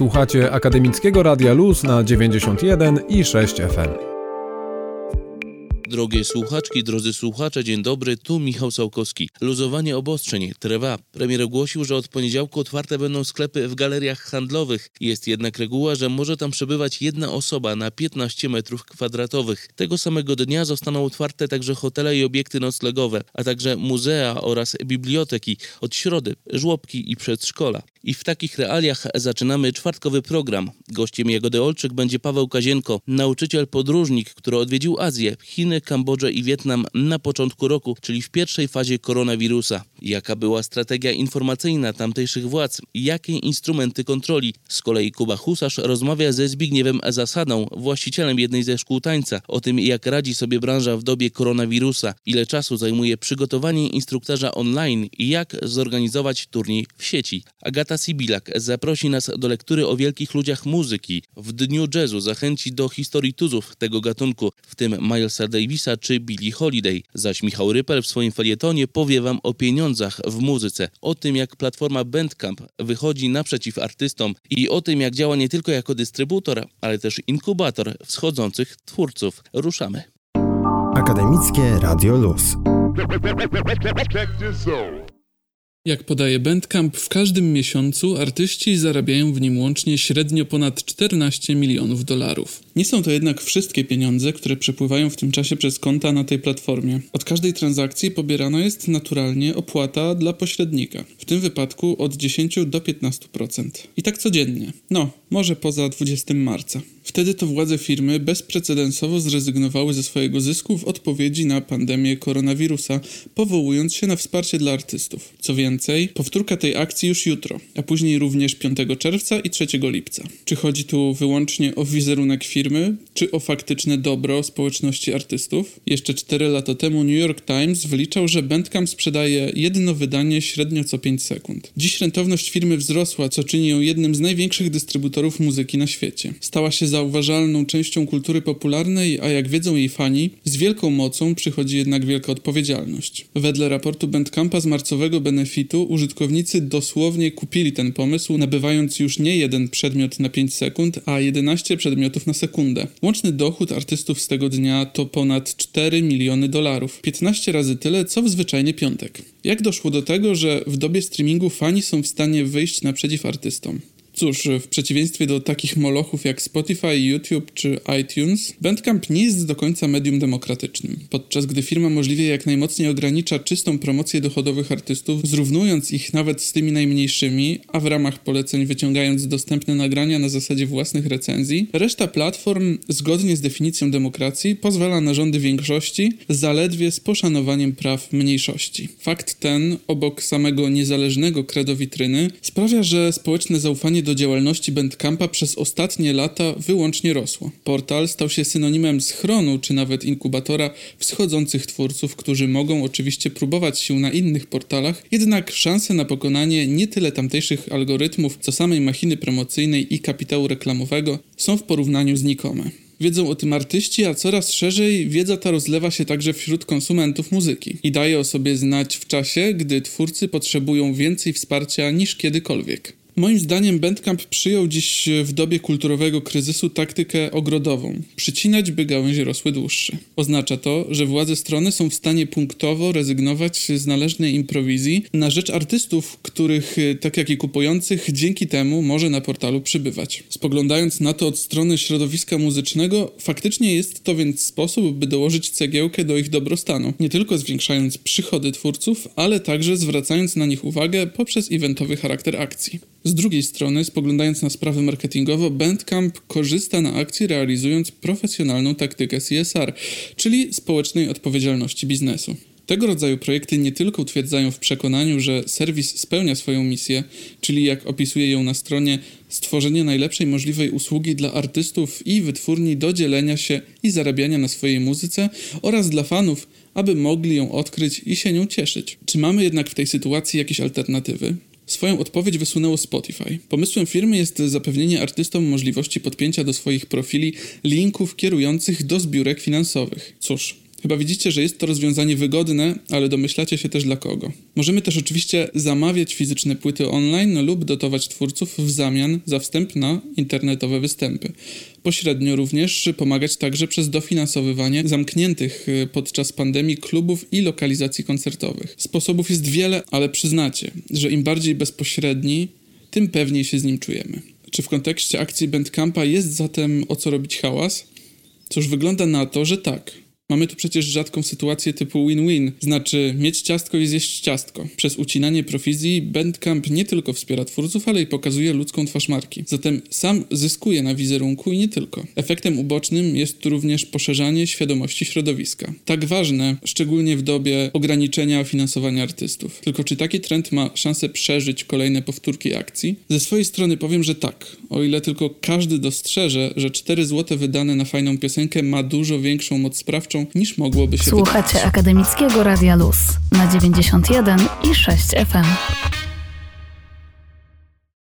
Słuchacie Akademickiego Radia Luz na 91 i 6 FM. Drogie słuchaczki, drodzy słuchacze, dzień dobry, tu Michał Sałkowski. Luzowanie obostrzeń trwa. Premier ogłosił, że od poniedziałku otwarte będą sklepy w galeriach handlowych. Jest jednak reguła, że może tam przebywać jedna osoba na 15 metrów kwadratowych. Tego samego dnia zostaną otwarte także hotele i obiekty noclegowe, a także muzea oraz biblioteki od środy, żłobki i przedszkola. I w takich realiach zaczynamy czwartkowy program. Gościem Jagody Olczyk będzie Paweł Kazienko, nauczyciel podróżnik, który odwiedził Azję, Chiny, Kambodżę i Wietnam na początku roku, czyli w pierwszej fazie koronawirusa. Jaka była strategia informacyjna tamtejszych władz? Jakie instrumenty kontroli? Z kolei Kuba Husarz rozmawia ze Zbigniewem Zasadą, właścicielem jednej ze szkół tańca, o tym jak radzi sobie branża w dobie koronawirusa, ile czasu zajmuje przygotowanie instruktorza online i jak zorganizować turniej w sieci. Agata Agata Sibilak zaprosi nas do lektury o wielkich ludziach muzyki. W Dniu Jazzu zachęci do historii tuzów tego gatunku, w tym Milesa Davisa czy Billie Holiday. Zaś Michał Rypel w swoim felietonie powie wam o pieniądzach w muzyce, o tym jak platforma Bandcamp wychodzi naprzeciw artystom i o tym jak działa nie tylko jako dystrybutor, ale też inkubator wschodzących twórców. Ruszamy. Akademickie Radio Luz. Jak podaje Bandcamp, w każdym miesiącu artyści zarabiają w nim łącznie średnio ponad 14 milionów dolarów. Nie są to jednak wszystkie pieniądze, które przepływają w tym czasie przez konta na tej platformie. Od każdej transakcji pobierana jest naturalnie opłata dla pośrednika, w tym wypadku od 10 do 15%. I tak codziennie. No, może poza 20 marca. Wtedy to władze firmy bezprecedensowo zrezygnowały ze swojego zysku w odpowiedzi na pandemię koronawirusa, powołując się na wsparcie dla artystów. Co więcej, powtórka tej akcji już jutro, a później również 5 czerwca i 3 lipca. Czy chodzi tu wyłącznie o wizerunek firmy, czy o faktyczne dobro społeczności artystów? Jeszcze 4 lata temu New York Times wyliczał, że Bandcamp sprzedaje jedno wydanie średnio co 5 sekund. Dziś rentowność firmy wzrosła, co czyni ją jednym z największych dystrybutorów muzyki na świecie. Stała się zauważalną częścią kultury popularnej, a jak wiedzą jej fani, z wielką mocą przychodzi jednak wielka odpowiedzialność. Wedle raportu Bandcampa z marcowego benefitu użytkownicy dosłownie kupili ten pomysł, nabywając już nie jeden przedmiot na 5 sekund, a 11 przedmiotów na sekundę. Łączny dochód artystów z tego dnia to ponad 4 miliony dolarów, 15 razy tyle co w zwyczajny piątek. Jak doszło do tego, że w dobie streamingu fani są w stanie wyjść naprzeciw artystom? Cóż, w przeciwieństwie do takich molochów jak Spotify, YouTube czy iTunes, Bandcamp nie jest do końca medium demokratycznym. Podczas gdy firma możliwie jak najmocniej ogranicza czystą promocję dochodowych artystów, zrównując ich nawet z tymi najmniejszymi, a w ramach poleceń wyciągając dostępne nagrania na zasadzie własnych recenzji, reszta platform, zgodnie z definicją demokracji, pozwala na rządy większości zaledwie z poszanowaniem praw mniejszości. Fakt ten, obok samego niezależnego credo witryny, sprawia, że społeczne zaufanie do do działalności Bandcampa przez ostatnie lata wyłącznie rosło. Portal stał się synonimem schronu czy nawet inkubatora wschodzących twórców, którzy mogą oczywiście próbować się na innych portalach, jednak szanse na pokonanie nie tyle tamtejszych algorytmów, co samej machiny promocyjnej i kapitału reklamowego są w porównaniu znikome. Wiedzą o tym artyści, a coraz szerzej wiedza ta rozlewa się także wśród konsumentów muzyki i daje o sobie znać w czasie, gdy twórcy potrzebują więcej wsparcia niż kiedykolwiek. Moim zdaniem Bandcamp przyjął dziś w dobie kulturowego kryzysu taktykę ogrodową przycinać, by gałęzie rosły dłuższe. Oznacza to, że władze strony są w stanie punktowo rezygnować z należnej im prowizji na rzecz artystów, których, tak jak i kupujących, dzięki temu może na portalu przybywać. Spoglądając na to od strony środowiska muzycznego, faktycznie jest to więc sposób, by dołożyć cegiełkę do ich dobrostanu, nie tylko zwiększając przychody twórców, ale także zwracając na nich uwagę poprzez eventowy charakter akcji. Z drugiej strony, spoglądając na sprawy marketingowo, Bandcamp korzysta na akcji realizując profesjonalną taktykę CSR, czyli społecznej odpowiedzialności biznesu. Tego rodzaju projekty nie tylko utwierdzają w przekonaniu, że serwis spełnia swoją misję, czyli jak opisuje ją na stronie, stworzenie najlepszej możliwej usługi dla artystów i wytwórni do dzielenia się i zarabiania na swojej muzyce oraz dla fanów, aby mogli ją odkryć i się nią cieszyć. Czy mamy jednak w tej sytuacji jakieś alternatywy? Swoją odpowiedź wysunęło Spotify. Pomysłem firmy jest zapewnienie artystom możliwości podpięcia do swoich profili linków kierujących do zbiórek finansowych. Cóż, Chyba widzicie, że jest to rozwiązanie wygodne, ale domyślacie się też dla kogo. Możemy też oczywiście zamawiać fizyczne płyty online lub dotować twórców w zamian za wstęp na internetowe występy. Pośrednio również pomagać także przez dofinansowywanie zamkniętych y, podczas pandemii klubów i lokalizacji koncertowych. Sposobów jest wiele, ale przyznacie, że im bardziej bezpośredni, tym pewniej się z nim czujemy. Czy w kontekście akcji Bandcampa jest zatem o co robić hałas? Cóż, wygląda na to, że tak. Mamy tu przecież rzadką sytuację typu win-win, znaczy mieć ciastko i zjeść ciastko. Przez ucinanie prowizji Bandcamp nie tylko wspiera twórców, ale i pokazuje ludzką twarz marki. Zatem sam zyskuje na wizerunku i nie tylko. Efektem ubocznym jest tu również poszerzanie świadomości środowiska. Tak ważne, szczególnie w dobie ograniczenia finansowania artystów. Tylko czy taki trend ma szansę przeżyć kolejne powtórki akcji? Ze swojej strony powiem, że tak. O ile tylko każdy dostrzeże, że 4 zł wydane na fajną piosenkę ma dużo większą moc sprawczą niż mogłoby się Słuchacie wydawać. Akademickiego Radia Luz na 91 i 6 FM.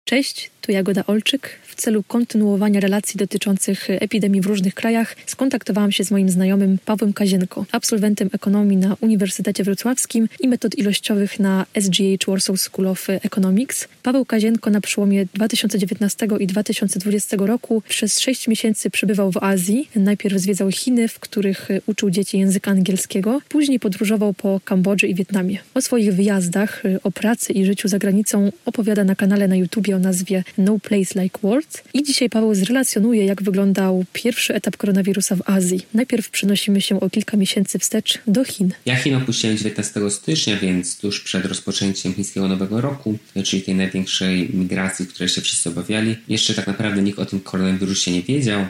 Cześć, tu Jagoda Olczyk. W celu kontynuowania relacji dotyczących epidemii w różnych krajach skontaktowałam się z moim znajomym Pawłem Kazienko, absolwentem ekonomii na Uniwersytecie Wrocławskim i metod ilościowych na SGH Warsaw School of Economics. Paweł Kazienko na przełomie 2019 i 2020 roku przez 6 miesięcy przebywał w Azji. Najpierw zwiedzał Chiny, w których uczył dzieci języka angielskiego, później podróżował po Kambodży i Wietnamie. O swoich wyjazdach, o pracy i życiu za granicą opowiada na kanale na YouTubie o nazwie No Place Like I dzisiaj Paweł zrelacjonuje, jak wyglądał pierwszy etap koronawirusa w Azji. Najpierw przenosimy się o kilka miesięcy wstecz do Chin. Ja Chin opuściłem 19 stycznia, więc tuż przed rozpoczęciem chińskiego Nowego Roku, czyli tej największej migracji, której się wszyscy obawiali. Jeszcze tak naprawdę nikt o tym koronawirusie nie wiedział.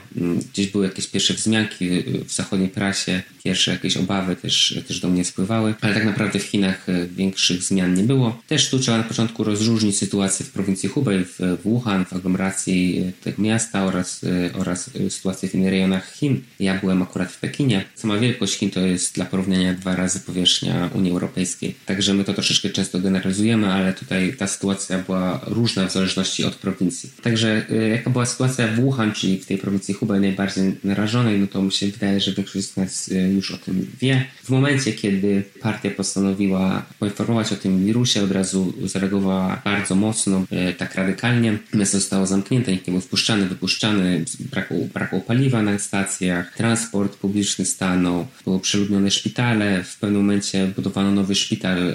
Gdzieś były jakieś pierwsze wzmianki w zachodniej prasie, pierwsze jakieś obawy też, też do mnie spływały, ale tak naprawdę w Chinach większych zmian nie było. Też tu trzeba na początku rozróżnić sytuację w prowincji Hubei, w Wuhan, w aglomeracji tego miasta oraz, oraz sytuację w innych rejonach Chin. Ja byłem akurat w Pekinie. Sama wielkość Chin to jest dla porównania dwa razy powierzchnia Unii Europejskiej. Także my to troszeczkę często generalizujemy, ale tutaj ta sytuacja była różna w zależności od prowincji. Także jaka była sytuacja w Wuhan, czyli w tej prowincji Hubei najbardziej narażonej, no to mi się wydaje, że większość z nas już o tym wie. W momencie, kiedy partia postanowiła poinformować o tym wirusie, od razu zareagowała bardzo mocno, tak radykalnie. Miasto zostało zamknięte, nie był wpuszczany, wypuszczany, brakło, brakło paliwa na stacjach, transport publiczny stanął, były przeludnione szpitale, w pewnym momencie budowano nowy szpital,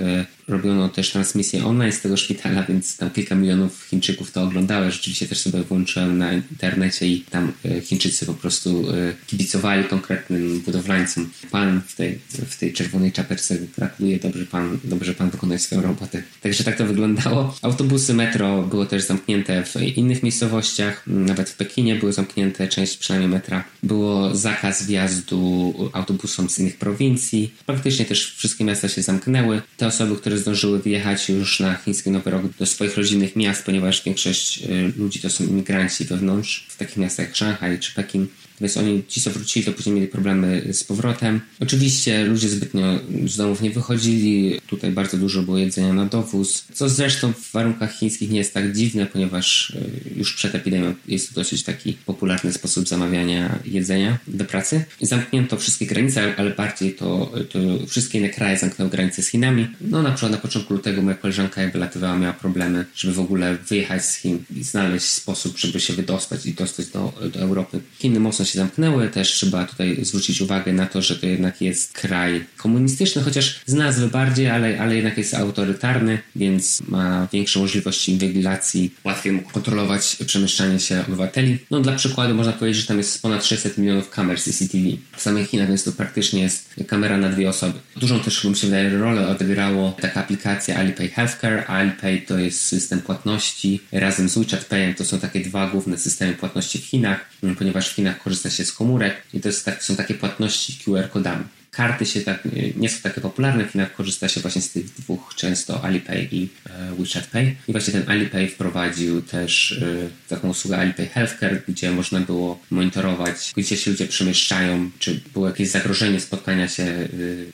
robiono też transmisję online z tego szpitala, więc tam kilka milionów Chińczyków to oglądały. Rzeczywiście też sobie włączyłem na internecie i tam Chińczycy po prostu kibicowali konkretnym budowlańcom. Pan w tej, w tej czerwonej czapeczce gratuluje, dobrze pan, dobrze pan wykonuje swoją robotę. Także tak to wyglądało. Autobusy metro było też zamknięte w innych miejscowościach, nawet w Pekinie były zamknięte, część przynajmniej metra. Było zakaz wjazdu autobusom z innych prowincji. Praktycznie też wszystkie miasta się zamknęły. Te osoby, które zdążyły wyjechać już na chiński Nowy Rok do swoich rodzinnych miast, ponieważ większość ludzi to są imigranci wewnątrz, w takich miastach jak Szanghaj czy Pekin. Więc oni, ci co wrócili, to później mieli problemy z powrotem. Oczywiście ludzie zbytnio z domów nie wychodzili. Tutaj bardzo dużo było jedzenia na dowóz. Co zresztą w warunkach chińskich nie jest tak dziwne, ponieważ już przed epidemią jest to dosyć taki popularny sposób zamawiania jedzenia do pracy. Zamknięto wszystkie granice, ale bardziej to, to wszystkie inne kraje zamknęły granice z Chinami. No na przykład na początku lutego moja koleżanka jak wylatywała miała problemy, żeby w ogóle wyjechać z Chin i znaleźć sposób, żeby się wydostać i dostać do, do Europy. Chiny mocno się zamknęły. Też trzeba tutaj zwrócić uwagę na to, że to jednak jest kraj komunistyczny, chociaż z nazwy bardziej, ale, ale jednak jest autorytarny, więc ma większą możliwość inwigilacji, łatwiej mógł kontrolować przemieszczanie się obywateli. No dla przykładu można powiedzieć, że tam jest ponad 600 milionów kamer CCTV w samych Chinach, więc to praktycznie jest kamera na dwie osoby. Dużą też, mi się wydaje, rolę odegrało taka aplikacja Alipay Healthcare. Alipay to jest system płatności razem z WeChat Payem. To są takie dwa główne systemy płatności w Chinach, ponieważ w Chinach korzysta się z komórek i to jest tak, są takie płatności QR-kodami. Karty się tak, nie są takie popularne, w Chinach korzysta się właśnie z tych dwóch często Alipay i e, WeChat Pay. I właśnie ten Alipay wprowadził też e, taką usługę Alipay Healthcare, gdzie można było monitorować, gdzie się ludzie przemieszczają, czy było jakieś zagrożenie spotkania się, e,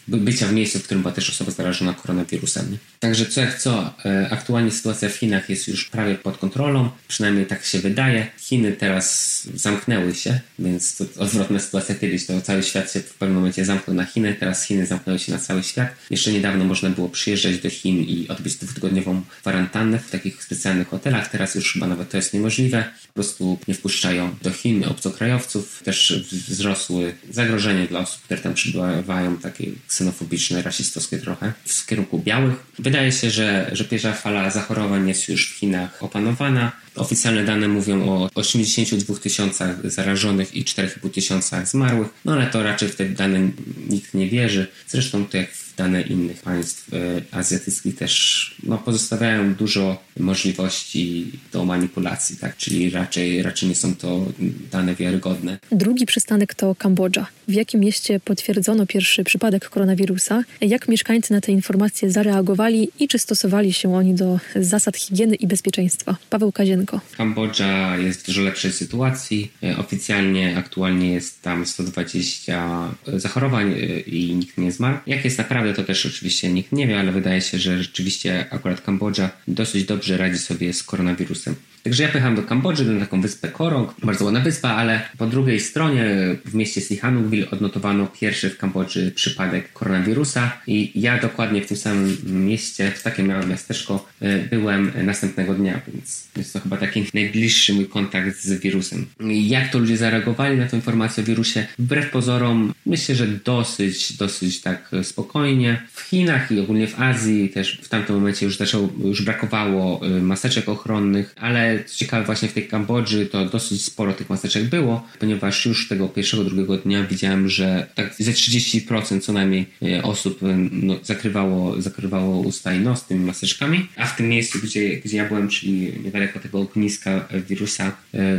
bycia w miejscu, w którym była też osoba zarażona koronawirusem. Także co jak co, aktualnie sytuacja w Chinach jest już prawie pod kontrolą, przynajmniej tak się wydaje. Chiny teraz zamknęły się, więc to odwrotna sytuacja kiedyś, to cały świat się w pewnym momencie zamknął na Chiny, teraz Chiny zamknęły się na cały świat. Jeszcze niedawno można było przyjeżdżać do Chin i odbyć dwutygodniową kwarantannę w takich specjalnych hotelach. Teraz już chyba nawet to jest niemożliwe. Po prostu nie wpuszczają do Chin obcokrajowców. Też wzrosły zagrożenie dla osób, które tam przybywają, takie ksenofobiczne, rasistowskie trochę, w kierunku białych. Wydaje się, że, że pierwsza fala zachorowań jest już w Chinach opanowana. Oficjalne dane mówią o 82 tysiącach zarażonych i 4,5 tysiącach zmarłych, no ale to raczej w te dane nikt nie wierzy. Zresztą to jak dane innych państw e, azjatyckich też no, pozostawiają dużo możliwości do manipulacji, tak? czyli raczej, raczej nie są to dane wiarygodne. Drugi przystanek to Kambodża. W jakim mieście potwierdzono pierwszy przypadek koronawirusa? Jak mieszkańcy na te informacje zareagowali i czy stosowali się oni do zasad higieny i bezpieczeństwa? Paweł Kazienko. Kambodża jest w dużo lepszej sytuacji. E, oficjalnie aktualnie jest tam 120 zachorowań e, i nikt nie zmarł. Jak jest naprawdę to też oczywiście nikt nie wie, ale wydaje się, że rzeczywiście akurat Kambodża dosyć dobrze radzi sobie z koronawirusem. Także ja pojechałem do Kambodży, na taką wyspę Korong, bardzo ładna wyspa, ale po drugiej stronie w mieście Sihanoukville odnotowano pierwszy w Kambodży przypadek koronawirusa i ja dokładnie w tym samym mieście, w takie małe miasteczko, e, byłem następnego dnia, więc jest to chyba taki najbliższy mój kontakt z wirusem. Jak to ludzie zareagowali na tę informację o wirusie? Wbrew pozorom, myślę, że dosyć, dosyć tak spokojnie. W Chinach i ogólnie w Azji też w tamtym momencie już zaczęło, już brakowało e, maseczek ochronnych, ale co ciekawe, właśnie w tej Kambodży to dosyć sporo tych maseczek było, ponieważ już tego pierwszego, drugiego dnia widziałem, że tak ze 30% co najmniej e, osób e, no, zakrywało, zakrywało usta i nos tymi maseczkami, a w tym miejscu, gdzie, gdzie ja byłem, czyli niedaleko tego ogniska wirusa,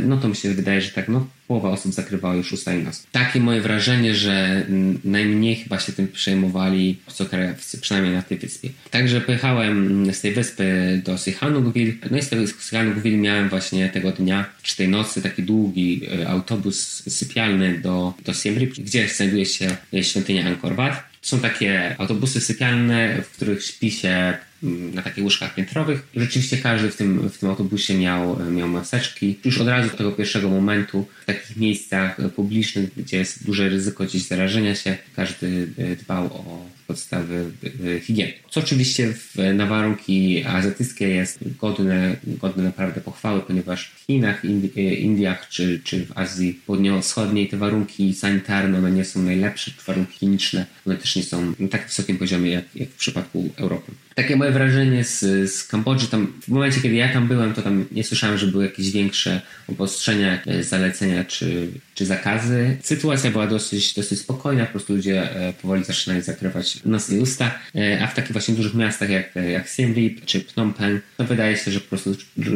no to mi się wydaje, że tak, no połowa osób zakrywała już usta i nos. Takie moje wrażenie, że najmniej chyba się tym przejmowali obcokrajowcy, przynajmniej na tej wyspie. Także pojechałem z tej wyspy do Sihanoukville. No i z tego Sihanoukville miałem właśnie tego dnia, czy tej nocy, taki długi e, autobus sypialny do, do Siem Reap, gdzie znajduje się świątynia Angkor Wat. Są takie autobusy sypialne, w których śpi się mm, na takich łóżkach piętrowych. Rzeczywiście każdy w tym, w tym autobusie miał, miał maseczki. Już od razu tego pierwszego momentu w takich miejscach publicznych, gdzie jest duże ryzyko gdzieś zarażenia się, każdy e, dbał o podstawy e, higieny. Co oczywiście w, na warunki azjatyckie jest godne, godne naprawdę pochwały, ponieważ w Chinach, Indi Indiach czy, czy w Azji Południowo-Wschodniej te warunki sanitarne one nie są najlepsze, warunki kliniczne one też nie są na tak wysokim poziomie jak, jak w przypadku Europy. Takie moje wrażenie z, z Kambodży, tam w momencie kiedy ja tam byłem, to tam nie słyszałem, że były jakieś większe obostrzenia, zalecenia czy, czy zakazy. Sytuacja była dosyć, dosyć spokojna, po prostu ludzie e, powoli zaczynali zakrywać nos i usta, e, a w takich właśnie dużych miastach jak, jak Siem Reap czy Phnom Penh, to wydaje się, że po prostu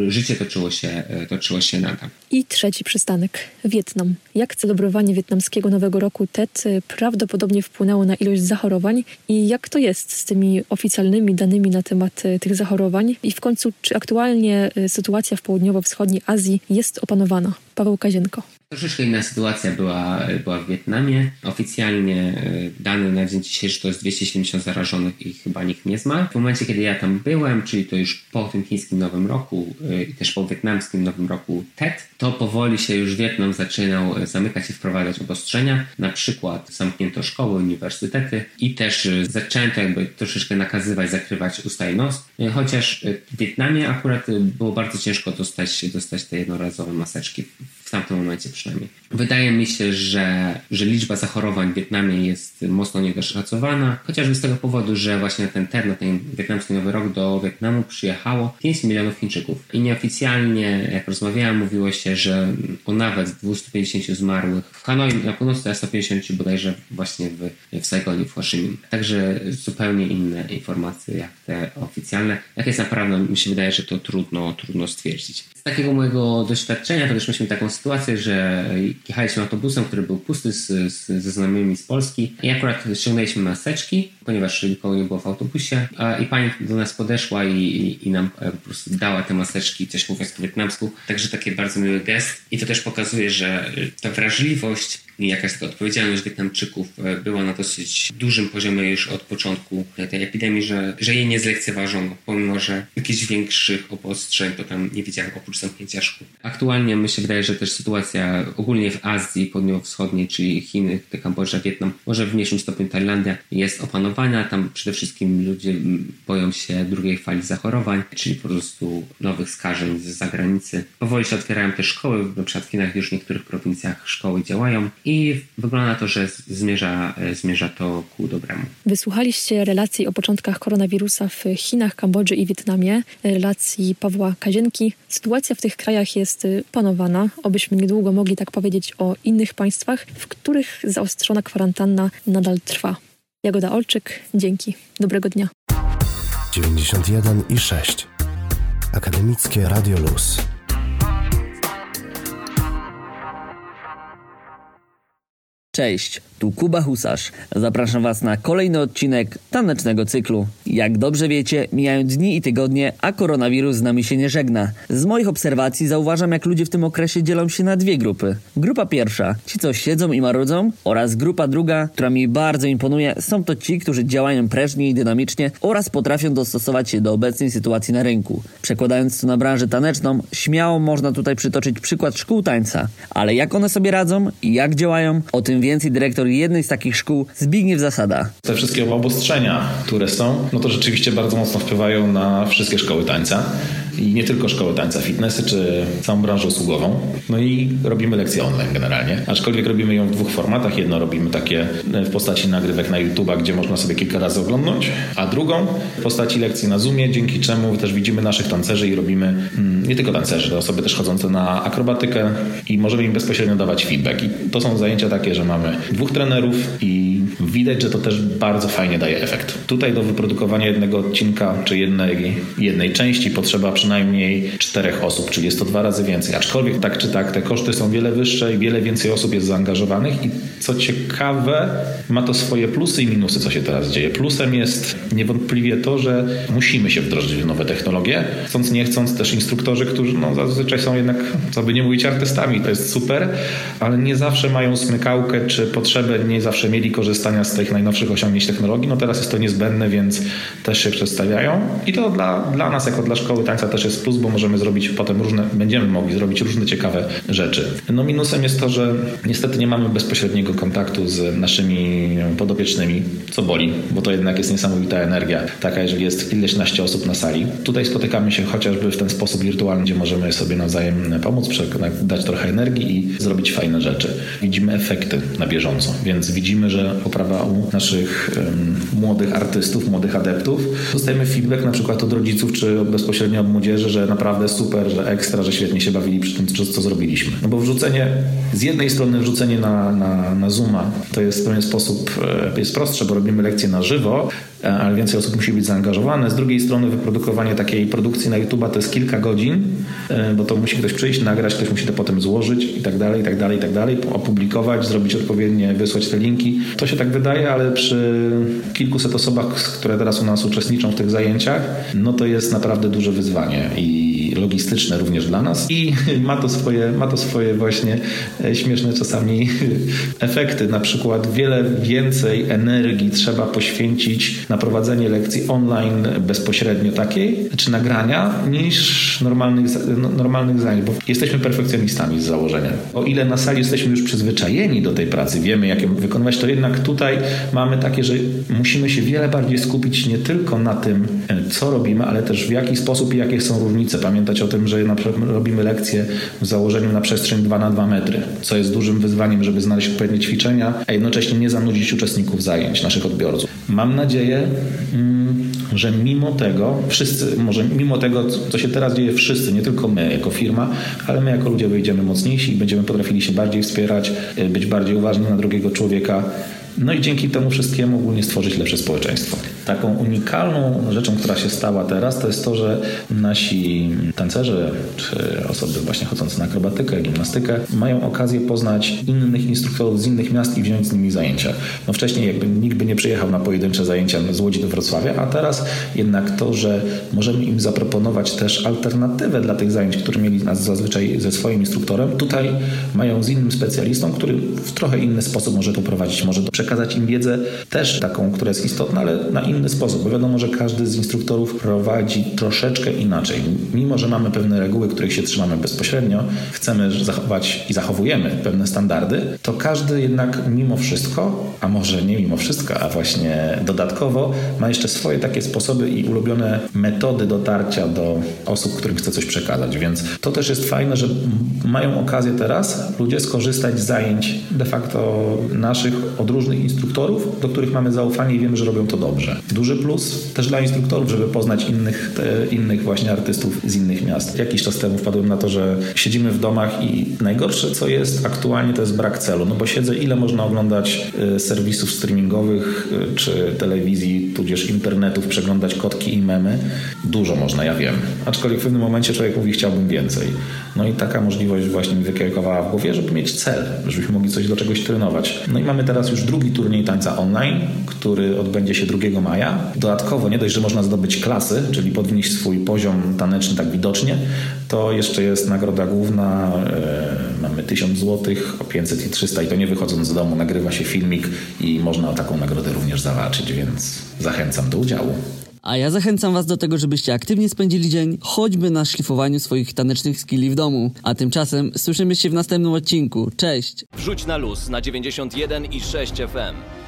życie toczyło się, e, toczyło się nadal. I trzeci przystanek, Wietnam. Jak celebrowanie wietnamskiego Nowego Roku Tet prawdopodobnie wpłynęło na ilość zachorowań i jak to jest z tymi oficjalnymi danymi na temat tych zachorowań? I w końcu, czy aktualnie sytuacja w południowo-wschodniej Azji jest opanowana? Paweł Kazienko. Troszeczkę inna sytuacja była, była w Wietnamie. Oficjalnie e, dane na dzień dzisiejszy to jest 270 zarażonych i chyba nikt nie zmarł. W momencie, kiedy ja tam byłem, czyli to już po tym chińskim Nowym Roku e, i też po wietnamskim Nowym Roku TET, to powoli się już Wietnam zaczynał e, zamykać i wprowadzać obostrzenia. Na przykład zamknięto szkoły, uniwersytety i też zaczęto jakby troszeczkę nakazywać, zakrywać usta i nos. Chociaż w Wietnamie akurat było bardzo ciężko dostać, dostać te jednorazowe maseczki w tamtym momencie przynajmniej. Wydaje mi się, że, że liczba zachorowań w Wietnamie jest mocno niedoszacowana, chociażby z tego powodu, że właśnie ten na ten wietnamski Nowy Rok do Wietnamu przyjechało 5 milionów Chińczyków. I nieoficjalnie, jak rozmawiałem, mówiło się, że o nawet 250 zmarłych w Hanoi na północy, a 150 bodajże właśnie w, w Saigonie, w Ho. Także zupełnie inne informacje jak te oficjalne. Jak jest naprawdę, mi się wydaje, że to trudno, trudno stwierdzić. Z takiego mojego doświadczenia to też mieliśmy taką sytuację, że jechaliśmy autobusem, który był pusty z, z, ze znajomymi z Polski. I akurat ściągnęliśmy maseczki, ponieważ nikogo nie było w autobusie. A, i pani do nas podeszła i, i, i nam e, po prostu dała te maseczki, też mówiąc po wietnamsku, także taki bardzo miły gest. I to też pokazuje, że ta wrażliwość i jakaś ta odpowiedzialność Wietnamczyków e, była na dosyć dużym poziomie już od początku tej epidemii, że, że jej nie zlekceważono, pomimo, że jakichś większych obostrzeń to tam nie widziałem oprócz zamknięcia szkół. Aktualnie mi się wydaje, że też sytuacja ogólnie w Azji Południowo-Wschodniej, czyli Chiny, Kambodża, Wietnam, może w mniejszym stopniu Tajlandia jest opanowana. Tam przede wszystkim ludzie boją się drugiej fali zachorowań, czyli po prostu nowych skażeń z zagranicy. Powoli się otwierają te szkoły, na przykład w Chinach już w niektórych prowincjach szkoły działają i wygląda na to, że zmierza, zmierza to ku dobremu. Wysłuchaliście relacji o początkach koronawirusa w Chinach, Kambodży i Wietnamie, relacji Pawła Kazienki. Sytuacja w tych krajach jest panowana, obyśmy niedługo mogli tak powiedzieć o innych państwach, w których zaostrzona kwarantanna nadal trwa. Jagoda Olczyk, dzięki. Dobrego dnia. 91 i 6. Akademickie Radio Luz. Cześć, tu Kuba Husarz. Zapraszam Was na kolejny odcinek tanecznego cyklu. Jak dobrze wiecie, mijają dni i tygodnie, a koronawirus z nami się nie żegna. Z moich obserwacji zauważam, jak ludzie w tym okresie dzielą się na dwie grupy. Grupa pierwsza, ci co siedzą i marudzą, oraz grupa druga, która mi bardzo imponuje, są to ci, którzy działają prężnie i dynamicznie oraz potrafią dostosować się do obecnej sytuacji na rynku. Przekładając to na branżę taneczną, śmiało można tutaj przytoczyć przykład szkół tańca. Ale jak one sobie radzą i jak działają, o tym więcej dyrektor jednej z takich szkół, Zbigniew Zasada. Te wszystkie obostrzenia, które są, no to rzeczywiście bardzo mocno wpływają na wszystkie szkoły tańca i nie tylko szkoły tańca, fitnessy czy całą branżę usługową. No i robimy lekcje online generalnie. Aczkolwiek robimy ją w dwóch formatach. Jedno robimy takie w postaci nagrywek na YouTube, gdzie można sobie kilka razy oglądnąć, a drugą w postaci lekcji na Zoomie, dzięki czemu też widzimy naszych tancerzy i robimy mm, nie tylko tancerzy, osoby też chodzące na akrobatykę i możemy im bezpośrednio dawać feedback. I to są zajęcia takie, że mamy dwóch trenerów i widać, że to też bardzo fajnie daje efekt. Tutaj do wyprodukowania jednego odcinka czy jednej, jednej części potrzeba przynajmniej czterech osób, czyli jest to dwa razy więcej. Aczkolwiek tak czy tak te koszty są wiele wyższe i wiele więcej osób jest zaangażowanych i co ciekawe, ma to swoje plusy i minusy, co się teraz dzieje. Plusem jest niewątpliwie to, że musimy się wdrożyć w nowe technologie. Chcąc nie chcąc też instruktorzy, którzy no, zazwyczaj są jednak, co by nie mówić, artystami, to jest super, ale nie zawsze mają smykałkę czy potrzebę, nie zawsze mieli korzystania z tych najnowszych osiągnięć technologii. No teraz jest to niezbędne, więc też się przedstawiają i to dla, dla nas, jako dla szkoły tańca też jest plus, bo możemy zrobić potem różne, będziemy mogli zrobić różne ciekawe rzeczy. No minusem jest to, że niestety nie mamy bezpośredniego kontaktu z naszymi podopiecznymi, co boli, bo to jednak jest niesamowita energia, taka jeżeli jest kilkanaście osób na sali. Tutaj spotykamy się chociażby w ten sposób wirtualny, gdzie możemy sobie nawzajem pomóc, dać trochę energii i zrobić fajne rzeczy. Widzimy efekty na bieżąco, więc widzimy, że poprawa u naszych um, młodych artystów, młodych adeptów. Dostajemy feedback na przykład od rodziców, czy bezpośrednio od młodzieży, że naprawdę super, że ekstra, że świetnie się bawili przy tym, co, co zrobiliśmy. No bo wrzucenie, z jednej strony wrzucenie na, na, na Zooma to jest w pewien sposób e, jest prostsze, bo robimy lekcje na żywo, e, ale więcej osób musi być zaangażowane. Z drugiej strony wyprodukowanie takiej produkcji na YouTube to jest kilka godzin, e, bo to musi ktoś przyjść, nagrać, ktoś musi to potem złożyć i tak dalej, i tak dalej, i tak dalej, opublikować, zrobić odpowiednie, wysłać te linki. To się tak wydaje, ale przy kilkuset osobach, które teraz u nas uczestniczą w tych zajęciach, no to jest naprawdę duże wyzwanie i logistyczne również dla nas i ma to swoje, ma to swoje właśnie śmieszne czasami efekty. Na przykład wiele więcej energii trzeba poświęcić na prowadzenie lekcji online bezpośrednio takiej, czy nagrania, niż normalnych, normalnych zajęć, bo jesteśmy perfekcjonistami z założenia. O ile na sali jesteśmy już przyzwyczajeni do tej pracy, wiemy jak ją wykonywać, to jednak tutaj mamy takie, że musimy się wiele bardziej skupić nie tylko na tym, co robimy, ale też w jaki sposób i jakie są różnice. Pamiętać o tym, że na robimy lekcje w założeniu na przestrzeń 2 na 2 metry, co jest dużym wyzwaniem, żeby znaleźć odpowiednie ćwiczenia, a jednocześnie nie zanudzić uczestników zajęć, naszych odbiorców. Mam nadzieję, że mimo tego, wszyscy, może mimo tego, co się teraz dzieje, wszyscy, nie tylko my jako firma, ale my jako ludzie wyjdziemy mocniejsi i będziemy potrafili się bardziej wspierać, być bardziej uważni na drugiego człowieka, no i dzięki temu wszystkiemu ogólnie stworzyć lepsze społeczeństwo. Taką unikalną rzeczą, która się stała teraz, to jest to, że nasi tancerze, czy osoby właśnie chodzące na akrobatykę, gimnastykę, mają okazję poznać innych instruktorów z innych miast i wziąć z nimi zajęcia. No wcześniej jakby nikt by nie przyjechał na pojedyncze zajęcia z Łodzi do Wrocławia, a teraz jednak to, że możemy im zaproponować też alternatywę dla tych zajęć, które mieli nas zazwyczaj ze swoim instruktorem, tutaj mają z innym specjalistą, który w trochę inny sposób może poprowadzić, może przekazać im wiedzę też taką, która jest istotna, ale na inny sposób, bo wiadomo, że każdy z instruktorów prowadzi troszeczkę inaczej. Mimo, że mamy pewne reguły, których się trzymamy bezpośrednio, chcemy zachować i zachowujemy pewne standardy, to każdy jednak mimo wszystko, a może nie mimo wszystko, a właśnie dodatkowo ma jeszcze swoje takie sposoby i ulubione metody dotarcia do osób, którym chce coś przekazać. Więc to też jest fajne, że mają okazję teraz ludzie skorzystać z zajęć de facto naszych od różnych instruktorów, do których mamy zaufanie i wiemy, że robią to dobrze. Duży plus też dla instruktorów, żeby poznać innych, te, innych właśnie artystów z innych miast. Jakiś czas temu wpadłem na to, że siedzimy w domach i najgorsze co jest aktualnie to jest brak celu, no bo siedzę ile można oglądać y, serwisów streamingowych y, czy telewizji, tudzież internetów, przeglądać kotki i memy. Dużo można, ja wiem. Aczkolwiek w pewnym momencie człowiek mówi chciałbym więcej. No i taka możliwość właśnie mi wykierowała w głowie, żeby mieć cel, żebyśmy mogli coś do czegoś trenować. No i mamy teraz już drugi turniej tańca online, który odbędzie się 2 maja. Dodatkowo nie dość, że można zdobyć klasy, czyli podnieść swój poziom taneczny tak widocznie, to jeszcze jest nagroda główna. Yy, mamy 1000 zł, o 500 i 300 i to nie wychodząc z domu, nagrywa się filmik i można o taką nagrodę również zawalczyć, więc zachęcam do udziału. A ja zachęcam Was do tego, żebyście aktywnie spędzili dzień, choćby na szlifowaniu swoich tanecznych skilli w domu. A tymczasem słyszymy się w następnym odcinku. Cześć! Wrzuć na luz na 91 i 6 FM.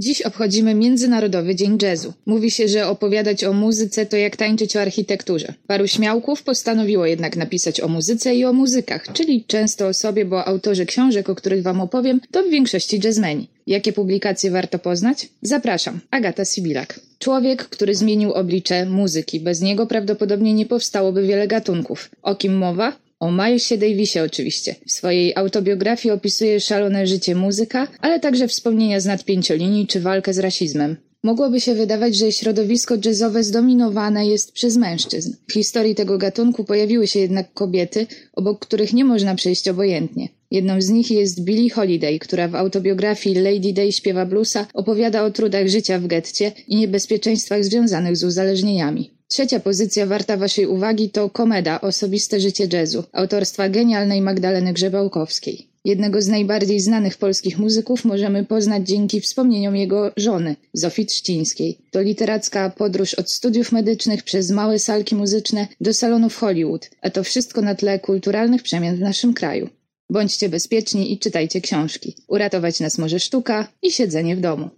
Dziś obchodzimy Międzynarodowy Dzień Jazzu. Mówi się, że opowiadać o muzyce to jak tańczyć o architekturze. Paru śmiałków postanowiło jednak napisać o muzyce i o muzykach, czyli często o sobie, bo autorzy książek, o których wam opowiem, to w większości jazzmeni. Jakie publikacje warto poznać? Zapraszam, Agata Sibilak. Człowiek, który zmienił oblicze muzyki. Bez niego prawdopodobnie nie powstałoby wiele gatunków. O kim mowa? O Milesie Davisie oczywiście. W swojej autobiografii opisuje szalone życie muzyka, ale także wspomnienia z nadpięciolinii czy walkę z rasizmem. Mogłoby się wydawać, że środowisko jazzowe zdominowane jest przez mężczyzn. W historii tego gatunku pojawiły się jednak kobiety, obok których nie można przejść obojętnie. Jedną z nich jest Billie Holiday, która w autobiografii Lady Day śpiewa bluesa opowiada o trudach życia w getcie i niebezpieczeństwach związanych z uzależnieniami. Trzecia pozycja warta Waszej uwagi to Komeda Osobiste życie jazzu autorstwa genialnej Magdaleny Grzebałkowskiej. Jednego z najbardziej znanych polskich muzyków możemy poznać dzięki wspomnieniom jego żony, Zofii Trzcińskiej. To literacka podróż od studiów medycznych przez małe salki muzyczne do salonów Hollywood, a to wszystko na tle kulturalnych przemian w naszym kraju. Bądźcie bezpieczni i czytajcie książki. Uratować nas może sztuka i siedzenie w domu.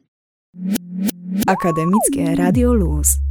Akademickie Radio Luz.